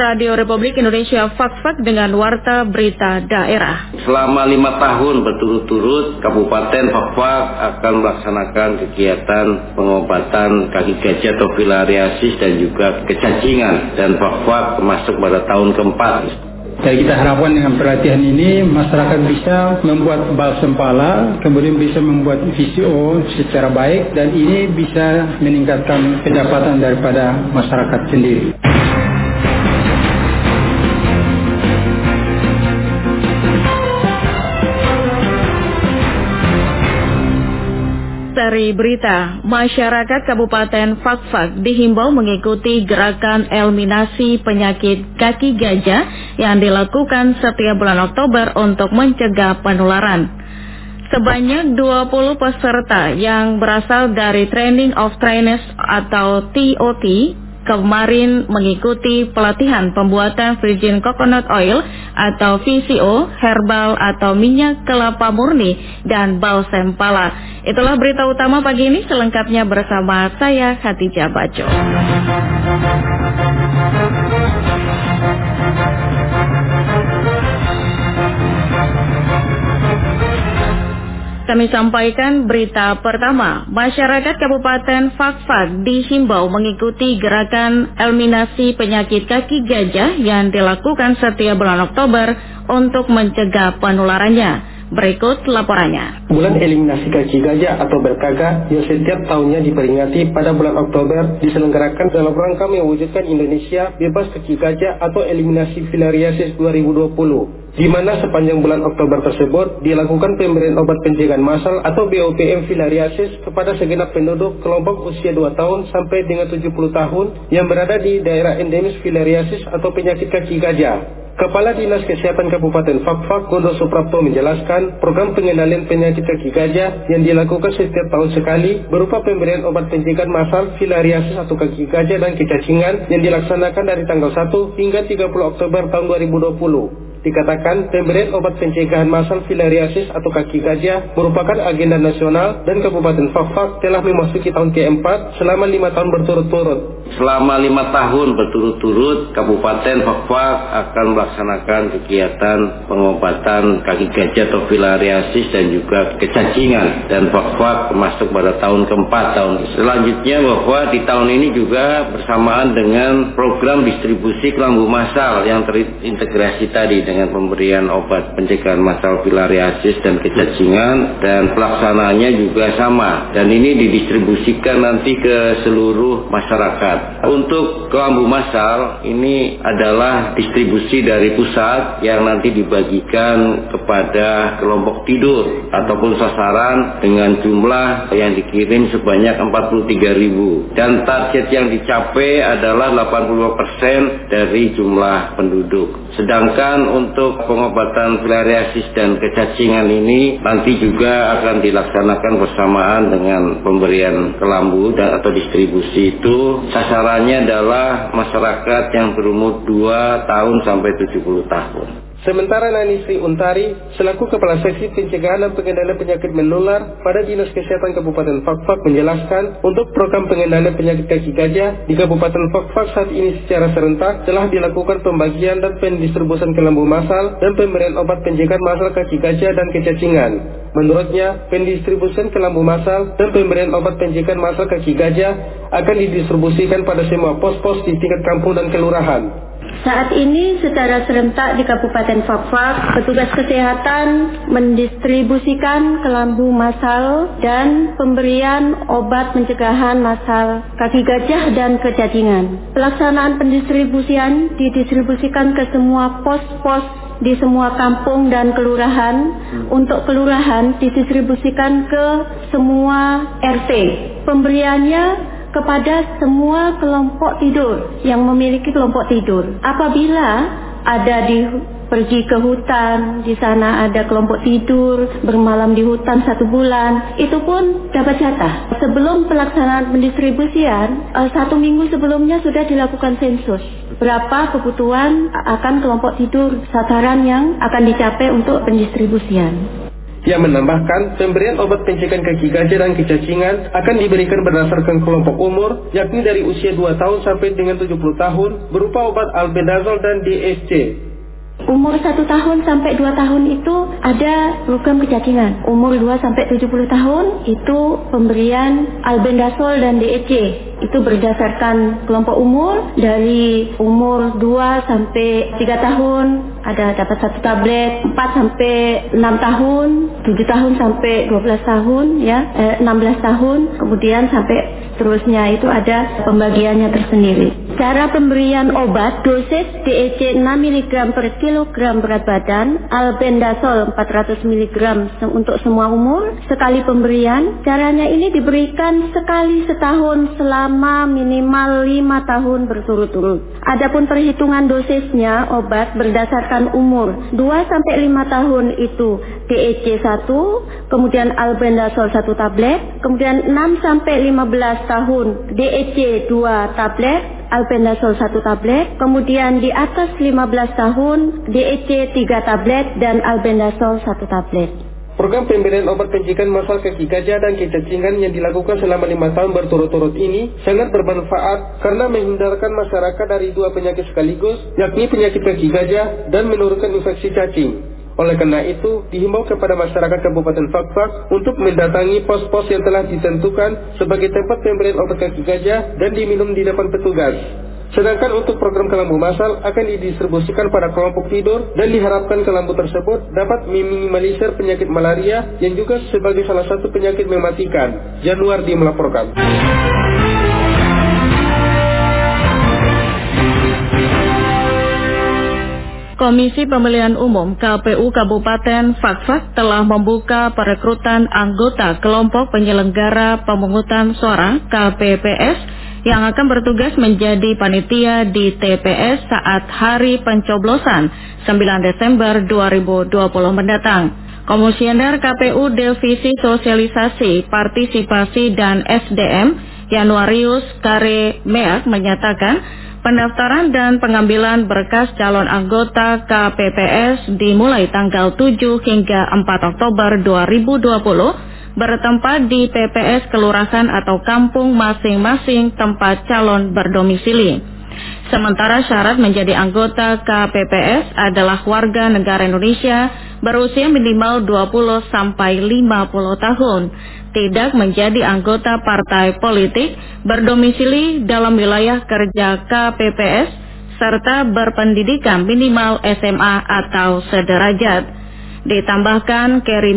Radio Republik Indonesia Fak-Fak dengan Warta Berita Daerah. Selama lima tahun berturut-turut, Kabupaten Fak-Fak akan melaksanakan kegiatan pengobatan kaki gajah atau filariasis dan juga kecacingan. Dan Fak-Fak masuk pada tahun keempat. Jadi kita harapkan dengan perhatian ini masyarakat bisa membuat balsam pala, kemudian bisa membuat VCO secara baik dan ini bisa meningkatkan pendapatan daripada masyarakat sendiri. Dari berita, masyarakat Kabupaten Fakfak dihimbau mengikuti gerakan eliminasi penyakit kaki gajah yang dilakukan setiap bulan Oktober untuk mencegah penularan. Sebanyak 20 peserta yang berasal dari Training of Trainers atau TOT kemarin mengikuti pelatihan pembuatan virgin coconut oil atau VCO, herbal atau minyak kelapa murni, dan balsem pala. Itulah berita utama pagi ini selengkapnya bersama saya Khatijah Baco. Kami sampaikan berita pertama. Masyarakat Kabupaten Fakfak dihimbau mengikuti gerakan eliminasi penyakit kaki gajah yang dilakukan setiap bulan Oktober untuk mencegah penularannya. Berikut laporannya. Bulan eliminasi kaki gajah atau berkaga yang setiap tahunnya diperingati pada bulan Oktober diselenggarakan dalam rangka mewujudkan Indonesia bebas kaki gajah atau eliminasi filariasis 2020 di mana sepanjang bulan Oktober tersebut dilakukan pemberian obat pencegahan massal atau BOPM filariasis kepada segenap penduduk kelompok usia 2 tahun sampai dengan 70 tahun yang berada di daerah endemis filariasis atau penyakit kaki gajah. Kepala Dinas Kesehatan Kabupaten Fakfak Gondo Suprapto menjelaskan program pengendalian penyakit kaki gajah yang dilakukan setiap tahun sekali berupa pemberian obat pencegahan massal filariasis atau kaki gajah dan kecacingan yang dilaksanakan dari tanggal 1 hingga 30 Oktober tahun 2020 dikatakan pemberian obat pencegahan masal filariasis atau kaki gajah merupakan agenda nasional dan Kabupaten Fakfak telah memasuki tahun keempat selama lima tahun berturut-turut. Selama lima tahun berturut-turut, Kabupaten Fakfak akan melaksanakan kegiatan pengobatan kaki gajah atau filariasis dan juga kecacingan. Dan Fakfak masuk pada tahun keempat tahun. Selanjutnya bahwa di tahun ini juga bersamaan dengan program distribusi kelambu masal yang terintegrasi tadi dengan pemberian obat pencegahan masal filariasis dan kecacingan dan pelaksanaannya juga sama dan ini didistribusikan nanti ke seluruh masyarakat. Untuk kelambu masal ini adalah distribusi dari pusat yang nanti dibagikan kepada kelompok tidur ataupun sasaran dengan jumlah yang dikirim sebanyak 43 ribu dan target yang dicapai adalah 80% dari jumlah penduduk. Sedangkan untuk pengobatan filariasis dan kecacingan ini nanti juga akan dilaksanakan bersamaan dengan pemberian kelambu dan atau distribusi itu sasarannya adalah masyarakat yang berumur 2 tahun sampai 70 tahun. Sementara Nani Sri Untari, selaku Kepala Seksi Pencegahan dan Pengendalian Penyakit Menular pada Dinas Kesehatan Kabupaten Fakfak menjelaskan, untuk program pengendalian penyakit kaki gajah di Kabupaten Fakfak saat ini secara serentak telah dilakukan pembagian dan pendistribusian kelambu masal dan pemberian obat pencegahan masal kaki gajah dan kecacingan. Menurutnya, pendistribusian kelambu masal dan pemberian obat pencegahan masal kaki gajah akan didistribusikan pada semua pos-pos di tingkat kampung dan kelurahan. Saat ini secara serentak di Kabupaten Fakfak, petugas kesehatan mendistribusikan kelambu masal dan pemberian obat pencegahan masal kaki gajah dan kecacingan. Pelaksanaan pendistribusian didistribusikan ke semua pos-pos di semua kampung dan kelurahan. Untuk kelurahan didistribusikan ke semua RT. Pemberiannya kepada semua kelompok tidur yang memiliki kelompok tidur. Apabila ada di pergi ke hutan, di sana ada kelompok tidur, bermalam di hutan satu bulan, itu pun dapat jatah. Sebelum pelaksanaan pendistribusian, eh, satu minggu sebelumnya sudah dilakukan sensus. Berapa kebutuhan akan kelompok tidur sasaran yang akan dicapai untuk pendistribusian. Ia menambahkan, pemberian obat pencegahan kaki gajah dan kecacingan akan diberikan berdasarkan kelompok umur, yakni dari usia 2 tahun sampai dengan 70 tahun, berupa obat albendazol dan DSC. Umur 1 tahun sampai 2 tahun itu ada program kecacingan. Umur 2 sampai 70 tahun itu pemberian albendazol dan DEC. Itu berdasarkan kelompok umur dari umur 2 sampai 3 tahun ada dapat satu tablet 4 sampai 6 tahun, 7 tahun sampai 12 tahun ya, eh, 16 tahun, kemudian sampai seterusnya itu ada pembagiannya tersendiri. Cara pemberian obat dosis DEC 6 mg per kilogram berat badan, albendazol 400 mg untuk semua umur, sekali pemberian. Caranya ini diberikan sekali setahun selama minimal 5 tahun berturut-turut. Adapun perhitungan dosisnya obat berdasarkan umur 2 sampai 5 tahun itu DEC 1, kemudian albendazol 1 tablet, kemudian 6 sampai 15 tahun DEC 2 tablet, albendazol 1 tablet, kemudian di atas 15 tahun DEC 3 tablet dan albendazol 1 tablet. Program pemberian obat pencegahan masal kaki gajah dan kecacingan yang dilakukan selama lima tahun berturut-turut ini sangat bermanfaat karena menghindarkan masyarakat dari dua penyakit sekaligus, yakni penyakit kaki gajah dan menurunkan infeksi cacing. Oleh karena itu, dihimbau kepada masyarakat Kabupaten Fakfak untuk mendatangi pos-pos yang telah ditentukan sebagai tempat pemberian obat kaki gajah dan diminum di depan petugas. Sedangkan untuk program kelambu masal akan didistribusikan pada kelompok tidur dan diharapkan kelambu tersebut dapat meminimalisir penyakit malaria yang juga sebagai salah satu penyakit mematikan. Januardi melaporkan. Komisi Pemilihan Umum KPU Kabupaten Fakfak telah membuka perekrutan anggota kelompok penyelenggara pemungutan suara KPPS yang akan bertugas menjadi panitia di TPS saat hari pencoblosan 9 Desember 2020 mendatang. Komisioner KPU Divisi Sosialisasi, Partisipasi dan SDM Januarius Kare Meak menyatakan Pendaftaran dan pengambilan berkas calon anggota KPPS dimulai tanggal 7 hingga 4 Oktober 2020 bertempat di PPS kelurahan atau kampung masing-masing tempat calon berdomisili. Sementara syarat menjadi anggota KPPS adalah warga negara Indonesia berusia minimal 20 sampai 50 tahun tidak menjadi anggota partai politik berdomisili dalam wilayah kerja KPPS serta berpendidikan minimal SMA atau sederajat. Ditambahkan Kerry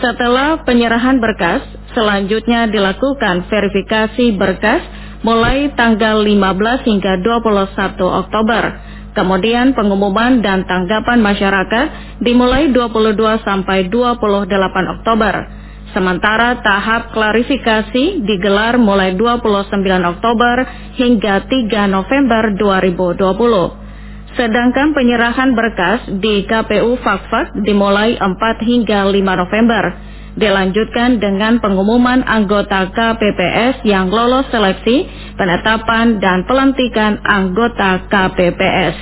setelah penyerahan berkas, selanjutnya dilakukan verifikasi berkas mulai tanggal 15 hingga 21 Oktober. Kemudian pengumuman dan tanggapan masyarakat dimulai 22 sampai 28 Oktober. Sementara tahap klarifikasi digelar mulai 29 Oktober hingga 3 November 2020. Sedangkan penyerahan berkas di KPU Fakfak dimulai 4 hingga 5 November. Dilanjutkan dengan pengumuman anggota KPPS yang lolos seleksi, penetapan dan pelantikan anggota KPPS.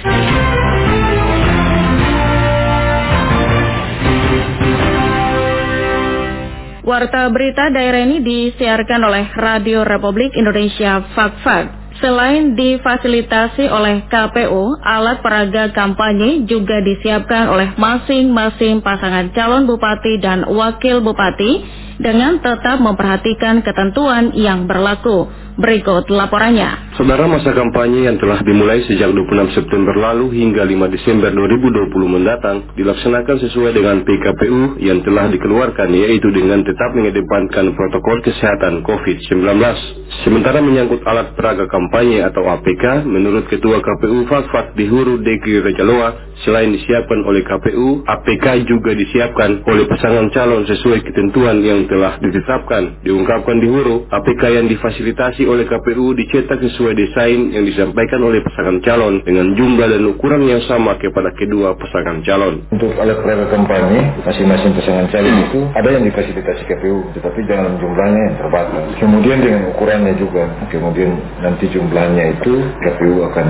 Warta berita daerah ini disiarkan oleh Radio Republik Indonesia Fak-Fak. Selain difasilitasi oleh KPU, alat peraga kampanye juga disiapkan oleh masing-masing pasangan calon bupati dan wakil bupati dengan tetap memperhatikan ketentuan yang berlaku. Berikut laporannya. Saudara masa kampanye yang telah dimulai sejak 26 September lalu hingga 5 Desember 2020 mendatang dilaksanakan sesuai dengan PKPU yang telah dikeluarkan yaitu dengan tetap mengedepankan protokol kesehatan COVID-19. Sementara menyangkut alat peraga kampanye atau APK, menurut Ketua KPU Fakfak di Huru Deki Rejaloa, selain disiapkan oleh KPU, APK juga disiapkan oleh pasangan calon sesuai ketentuan yang telah ditetapkan. Diungkapkan di Huru, APK yang difasilitasi oleh KPU dicetak sesuai desain yang disampaikan oleh pasangan calon dengan jumlah dan ukuran yang sama kepada kedua pasangan calon. Untuk alat peraga kampanye, masing-masing pasangan calon itu ada yang difasilitasi KPU, tetapi jangan jumlahnya yang terbatas. Kemudian dengan ukurannya juga, kemudian nanti jumlahnya itu KPU akan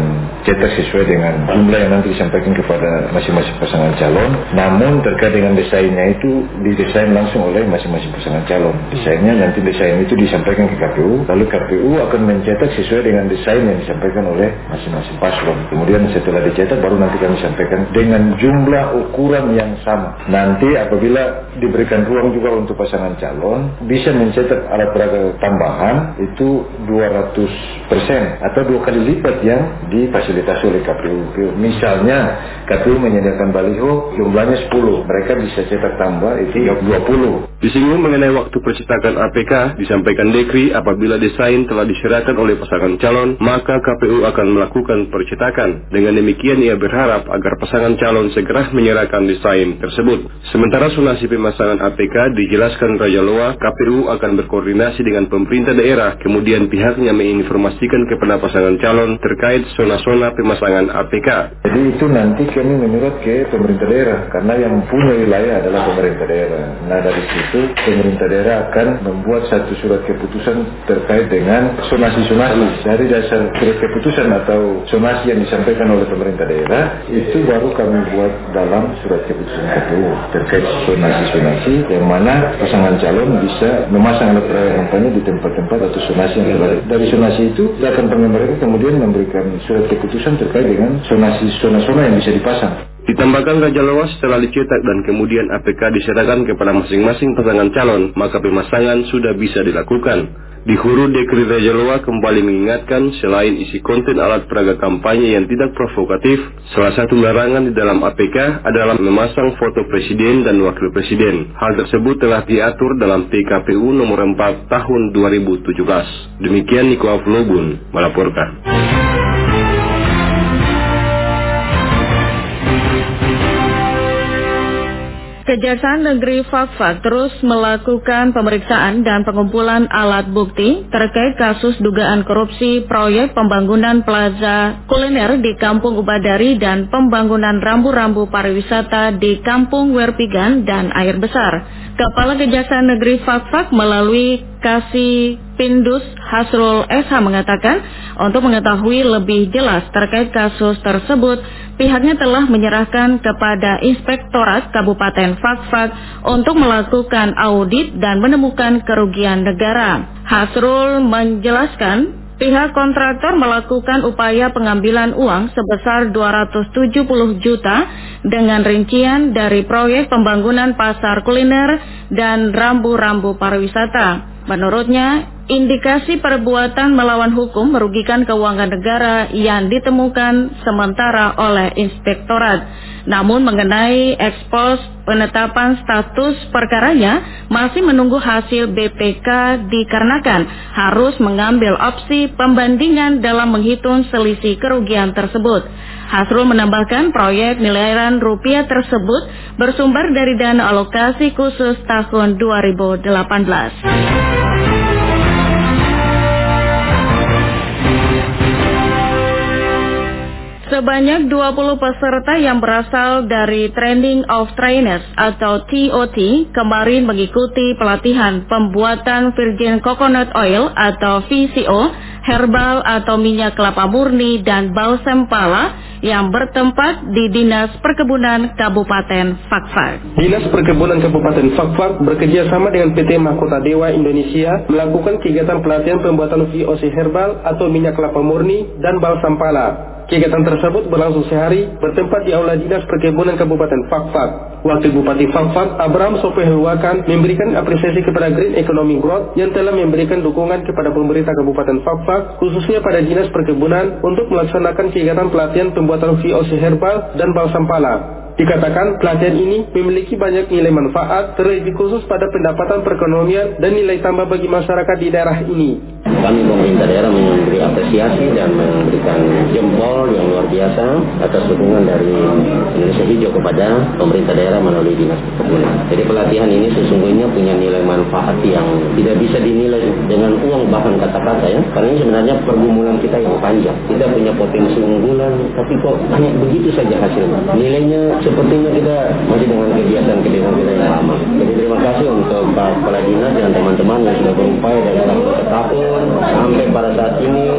cetak sesuai dengan jumlah yang nanti disampaikan kepada masing-masing pasangan calon. Namun terkait dengan desainnya itu didesain langsung oleh masing-masing pasangan calon. Desainnya nanti desain itu disampaikan ke KPU, lalu KPU akan mencetak sesuai dengan desain yang disampaikan oleh masing-masing paslon. Kemudian setelah dicetak baru nanti kami sampaikan dengan jumlah ukuran yang sama. Nanti apabila diberikan ruang juga untuk pasangan calon bisa mencetak alat peraga tambahan itu 200 persen atau dua kali lipat yang difasilitasi oleh KPU. Misalnya KPU menyediakan baliho jumlahnya 10, mereka bisa cetak tambah itu 20. Disinggung mengenai waktu percetakan APK, disampaikan Dekri apabila desain telah diserahkan oleh pasangan calon, maka KPU akan melakukan percetakan. Dengan demikian ia berharap agar pasangan calon segera menyerahkan desain tersebut. Sementara sonasi pemasangan APK dijelaskan Raja Loa, KPU akan berkoordinasi dengan pemerintah daerah, kemudian pihaknya menginformasikan kepada pasangan calon terkait zona-zona pemasangan APK. Jadi itu nanti kami menurut ke pemerintah daerah, karena yang punya wilayah adalah pemerintah daerah. Nah dari situ pemerintah daerah akan membuat satu surat keputusan terkait dengan sonasi-sonasi. Dari dasar surat keputusan atau sonasi yang disampaikan oleh pemerintah daerah, itu baru kami buat dalam surat keputusan KPU terkait sonasi-sonasi yang mana pasangan calon bisa memasang alat kampanye di tempat-tempat atau sonasi yang telah dari sonasi itu akan mereka kemudian memberikan surat keputusan terkait dengan sonasi zona-zona yang bisa dipasang. Ditambahkan Raja Loas setelah dicetak dan kemudian APK diserahkan kepada masing-masing pasangan calon, maka pemasangan sudah bisa dilakukan. Di huru Dekri Raja Loa kembali mengingatkan selain isi konten alat peraga kampanye yang tidak provokatif, salah satu larangan di dalam APK adalah memasang foto presiden dan wakil presiden. Hal tersebut telah diatur dalam PKPU nomor 4 tahun 2017. Demikian Niko Aflobun melaporkan. Kejaksaan Negeri Fakfak terus melakukan pemeriksaan dan pengumpulan alat bukti terkait kasus dugaan korupsi proyek pembangunan plaza kuliner di Kampung Ubadari dan pembangunan rambu-rambu pariwisata di Kampung Werpigan dan Air Besar. Kepala Kejaksaan Negeri Fakfak melalui Kasih Pindus Hasrul SH mengatakan untuk mengetahui lebih jelas terkait kasus tersebut, pihaknya telah menyerahkan kepada Inspektorat Kabupaten Fakfak untuk melakukan audit dan menemukan kerugian negara. Hasrul menjelaskan Pihak kontraktor melakukan upaya pengambilan uang sebesar 270 juta dengan rincian dari proyek pembangunan pasar kuliner dan rambu-rambu pariwisata. Menurutnya, indikasi perbuatan melawan hukum merugikan keuangan negara yang ditemukan sementara oleh inspektorat. Namun mengenai ekspos penetapan status perkaranya masih menunggu hasil BPK dikarenakan harus mengambil opsi pembandingan dalam menghitung selisih kerugian tersebut. Hasrul menambahkan proyek miliaran rupiah tersebut bersumber dari dana alokasi khusus tahun 2018. Sebanyak 20 peserta yang berasal dari Training of Trainers atau TOT kemarin mengikuti pelatihan pembuatan virgin coconut oil atau VCO, herbal atau minyak kelapa murni dan balsam pala yang bertempat di Dinas Perkebunan Kabupaten Fakfak. Dinas Perkebunan Kabupaten Fakfak bekerjasama dengan PT Mahkota Dewa Indonesia melakukan kegiatan pelatihan pembuatan VOC herbal atau minyak kelapa murni dan balsam pala. Kegiatan tersebut berlangsung sehari bertempat di Aula Dinas Perkebunan Kabupaten Fakfak. Wakil Bupati Fakfak, Abraham Sopehluakan, memberikan apresiasi kepada Green Economy Growth yang telah memberikan dukungan kepada pemerintah Kabupaten Fakfak, khususnya pada Dinas Perkebunan untuk melaksanakan kegiatan pelatihan pembuatan VOC herbal dan balsam pala. Dikatakan pelatihan ini memiliki banyak nilai manfaat, terlebih khusus pada pendapatan perekonomian dan nilai tambah bagi masyarakat di daerah ini. Kami pemerintah daerah memberi apresiasi dan memberikan jempol yang luar biasa atas dukungan dari Indonesia Hijau kepada pemerintah daerah melalui dinas perkebunan. Jadi pelatihan ini sesungguhnya punya nilai manfaat yang tidak bisa dinilai dengan uang bahkan kata-kata ya. Karena ini sebenarnya pergumulan kita yang panjang. Kita punya potensi unggulan, tapi kok hanya begitu saja hasilnya. Nilainya sepertinya kita masih dengan kegiatan-kegiatan kita yang lama. Jadi terima kasih untuk Pak Kepala Dinas dan teman-teman yang sudah berupaya dari tahun ke sampai pada saat ini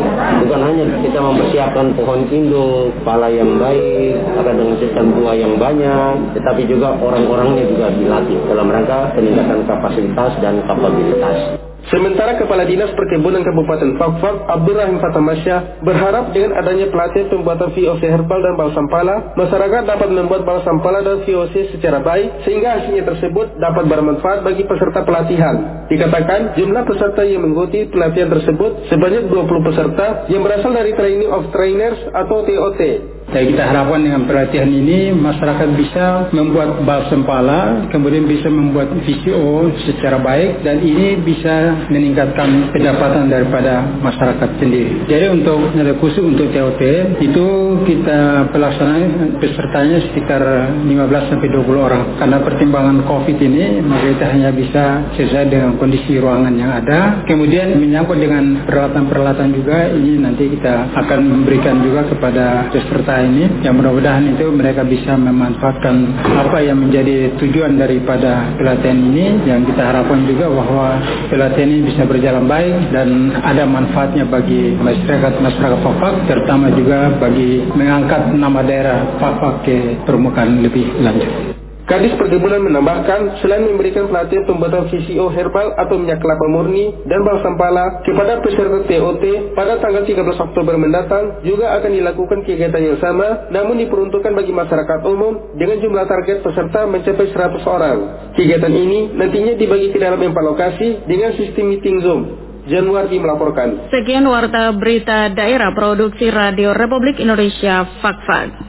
bukan hanya kita mempersiapkan pohon induk, pala yang baik, akan dengan sistem tua yang banyak, tetapi juga orang-orangnya juga dilatih dalam rangka peningkatan kapasitas dan kapabilitas. Sementara Kepala Dinas Perkebunan Kabupaten Fakfak, Abdurrahim Fatamasya, berharap dengan adanya pelatihan pembuatan VOC herbal dan balsam pala, masyarakat dapat membuat balsam pala dan VOC secara baik, sehingga hasilnya tersebut dapat bermanfaat bagi peserta pelatihan. Dikatakan, jumlah peserta yang mengikuti pelatihan tersebut sebanyak 20 peserta yang berasal dari Training of Trainers atau TOT. Jadi kita harapkan dengan pelatihan ini masyarakat bisa membuat balsam pala, kemudian bisa membuat VCO secara baik dan ini bisa meningkatkan pendapatan daripada masyarakat sendiri. Jadi untuk khusus untuk TOT itu kita pelaksanaan pesertanya sekitar 15 sampai 20 orang. Karena pertimbangan COVID ini maka kita hanya bisa sesuai dengan kondisi ruangan yang ada. Kemudian menyangkut dengan peralatan-peralatan juga ini nanti kita akan memberikan juga kepada peserta ini yang mudah-mudahan itu mereka bisa memanfaatkan apa yang menjadi tujuan daripada pelatihan ini yang kita harapkan juga bahwa pelatihan ini bisa berjalan baik dan ada manfaatnya bagi masyarakat masyarakat Fafak terutama juga bagi mengangkat nama daerah Fafak ke permukaan lebih lanjut. Kadis Perkebunan menambahkan, selain memberikan pelatihan pembuatan VCO herbal atau minyak kelapa murni dan balsam pala kepada peserta TOT pada tanggal 13 Oktober mendatang, juga akan dilakukan kegiatan yang sama, namun diperuntukkan bagi masyarakat umum dengan jumlah target peserta mencapai 100 orang. Kegiatan ini nantinya dibagi ke dalam empat lokasi dengan sistem meeting Zoom. Januari melaporkan. Sekian warta berita daerah produksi Radio Republik Indonesia Fakfak. maju,